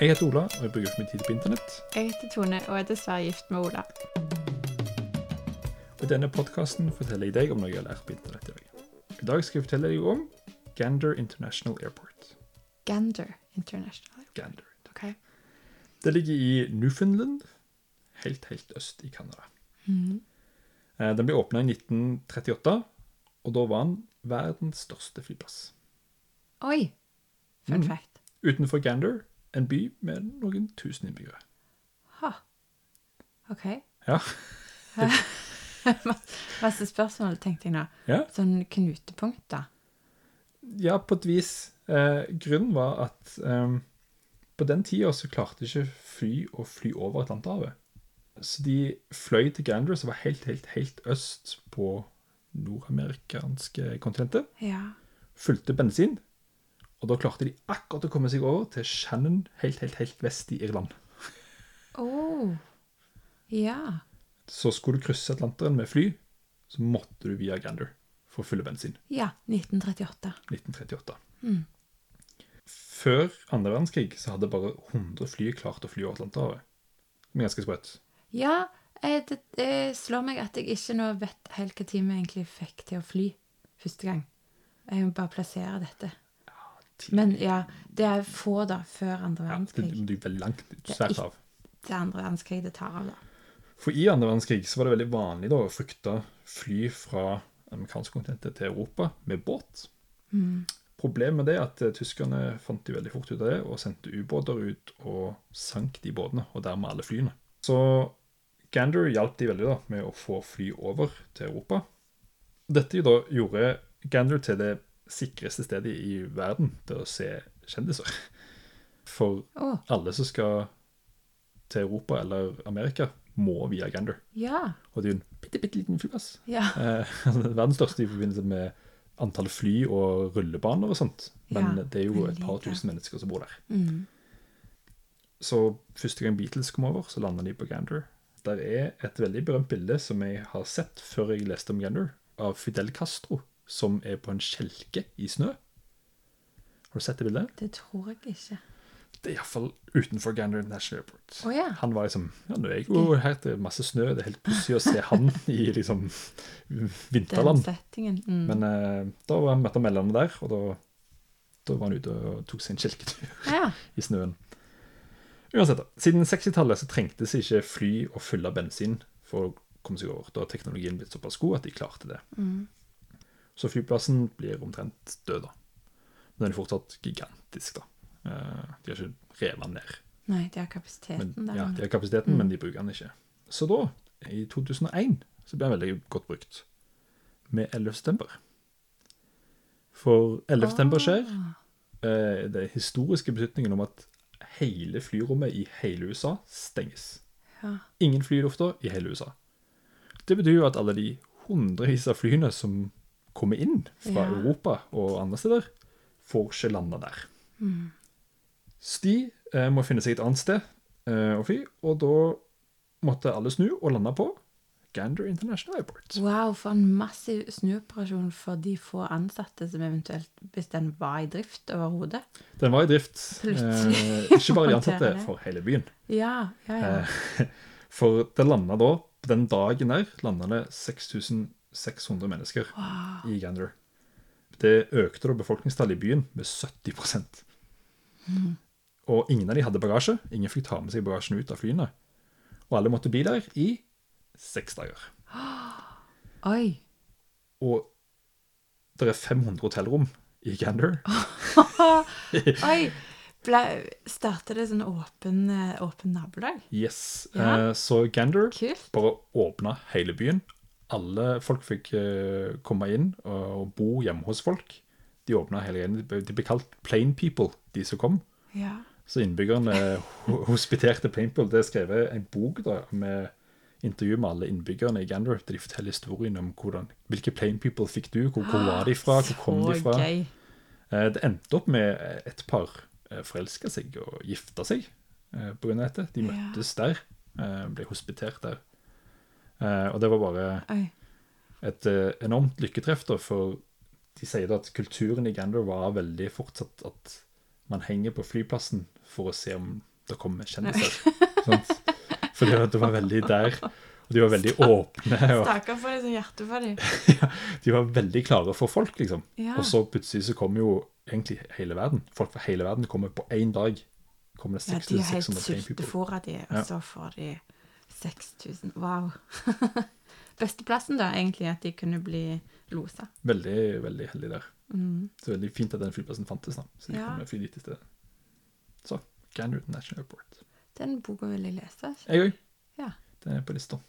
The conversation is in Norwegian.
Jeg heter Ola, og jeg bruker for mye tid på internett. Jeg heter Tone og er dessverre gift med Ola. Og I denne podkasten forteller jeg deg om noe jeg har lært på internett i dag. I dag skal jeg fortelle deg om Gander International Airport. Gander International. Airport. Gander. Ok. Det ligger i Newfoundland, helt, helt øst i Canada. Eh, Den ble åpna i 1938, og da var den verdens største flyplass. Oi! Fun mm. fact. Utenfor Gander, en by med noen tusen innbyggere. Ha. OK. Ja. Masse spørsmål, tenkte jeg nå. Ja. Sånn knutepunkt, da. Ja, på et vis. Eh, grunnen var at eh, på den tida så klarte ikke fly å fly over Atlanterhavet. Så de fløy til Gander, som var helt, helt, helt øst på nordamerikanske kontinentet. Ja. Fulgte bensin, og da klarte de akkurat å komme seg over til Shannon, helt, helt, helt vest i Irland. Oh. Ja. Så skulle du krysse Atlanteren med fly, så måtte du via Gander for å fylle bensin. Ja. 1938. 1938. Mm. Før andre verdenskrig så hadde bare 100 fly klart å fly over Atlanterhavet. Er ganske sprøtt. Ja, det, det slår meg at jeg ikke nå vet helt hva tid vi egentlig fikk til å fly første gang. Jeg må bare plassere dette. Men ja, det er få da, før andre Ja, det, verdenskrig. det er langt er svært av. Det andre verdenskrig det tar av, da. For i andre verdenskrig så var det veldig vanlig da å frykte fly fra amerikanske kontinentet til Europa med båt. Mm. Problemet med det er at eh, tyskerne fant de veldig fort ut av det, og sendte ubåter ut og sank de båtene, og dermed alle flyene. Så Gander hjalp de veldig da med å få fly over til Europa. Dette da gjorde Gander til det sikreste stedet i verden til å se kjendiser. For oh. alle som skal til Europa eller Amerika, må via Gander. ja. Og det er jo en bitte, bitte liten flyplass. Ja. Eh, verdens største i forbindelse med antall fly og rullebaner og sånt. Men Ja, det er jo et par tusen mennesker som bor der. Mm. Så første gang Beatles kom over, så landa de på Gander. Der er et veldig berømt bilde som jeg har sett før jeg leste om Gander, av Fidel Castro, som er på en kjelke i snø. Har du sett det bildet? Det tror jeg ikke. Det er iallfall utenfor Gander National Airport. Oh, ja. Han var liksom Ja, nå er jeg jo her det er masse snø, det er helt pussig å se han i liksom vinterland. Den settingen. Mm. Men eh, da var han møtte mellom der, og da, da var han ute og tok seg en kjelketur ja. i snøen. Uansett, da. Siden 60-tallet så trengtes ikke fly å fylle bensin for å komme seg over. Da har teknologien blitt såpass god at de klarte det. Mm. Så flyplassen blir omtrent død, da. Men den er fortsatt gigantisk, da. Eh, de har ikke revet den ned. Nei, de har kapasiteten Men, ja, de har kapasiteten, Mm. men de bruker den ikke. Så da, i 2001, så ble den veldig godt brukt. Med 11. september. For 11. september skjer Ah. eh, det historiske beslutningen om at hele flyrommet i hele USA stenges. Ja. Ingen flylufter i hele USA. Det betyr jo at alle de hundrevis av flyene som kommer inn fra Ja. Europa og andre steder, får ikke landa der. Mm. Så de eh, må finne seg et annet sted eh, å fly, og da måtte alle snu og lande på Gander International Airport. Wow, for en massiv snuoperasjon for de få ansatte som eventuelt, hvis den var i drift overhodet. Den var i drift, eh, ikke bare de ansatte, for hele byen. Ja, ja, ja. Eh, For det landa da, på den dagen der, landa det 6600 mennesker Wow. i Gander. Det økte da befolkningstallet i byen med 70 Mm. Og ingen av de hadde bagasje. Ingen fikk ta med seg bagasjen ut av flyene. Og alle måtte bli der i seks dager. Oi. Og det er 500 hotellrom i Gander. Oi. Ble, startet det sånn åpen, eh, åpen nabolag? Yes. Ja. Eh, så Gander Kult. bare åpna hele byen. Alle folk fikk eh, komme inn og, bo hjemme hos folk. De åpna hele greia. De ble- kalt Plain People, de som kom. Ja. Så innbyggerne hospiterte Plain People. Det er skrevet en bok da, med intervju med alle innbyggerne i Gander, de forteller historien om hvordan, hvilke Plain People fikk du, hvor, hvor var de fra, hvor kom de fra. Eh, Det endte opp med et par eh, forelska seg og gifta seg pga. dette. De Ja. møttes der, ble hospitert der. Eh, Og det var bare et eh, enormt lykketreff, da, for de sier da at kulturen i Gander var veldig fortsatt at man henger på flyplassen for å se om det kommer kjendiser. For det, var- veldig der. Og de var veldig åpne. Og Stakkar for liksom hjertet for dem. de var veldig klare for folk, liksom. Ja. Og så plutselig så kom jo egentlig hele verden. Folk fra hele verden kommer på én dag. Kommer det Ja, de er helt 6600 people. sultefòra, de, og Ja. så får de 6000. Wow. Besteplassen, da, egentlig, at de kunne bli losa. Veldig, veldig heldig der. Mm. Så veldig fint at den flyplassen fantes, da. Så de Ja. kunne fly dit i stedet. Så Gander National Airport. Den boka vil jeg lese. Jeg òg. Ja. Den er på lista.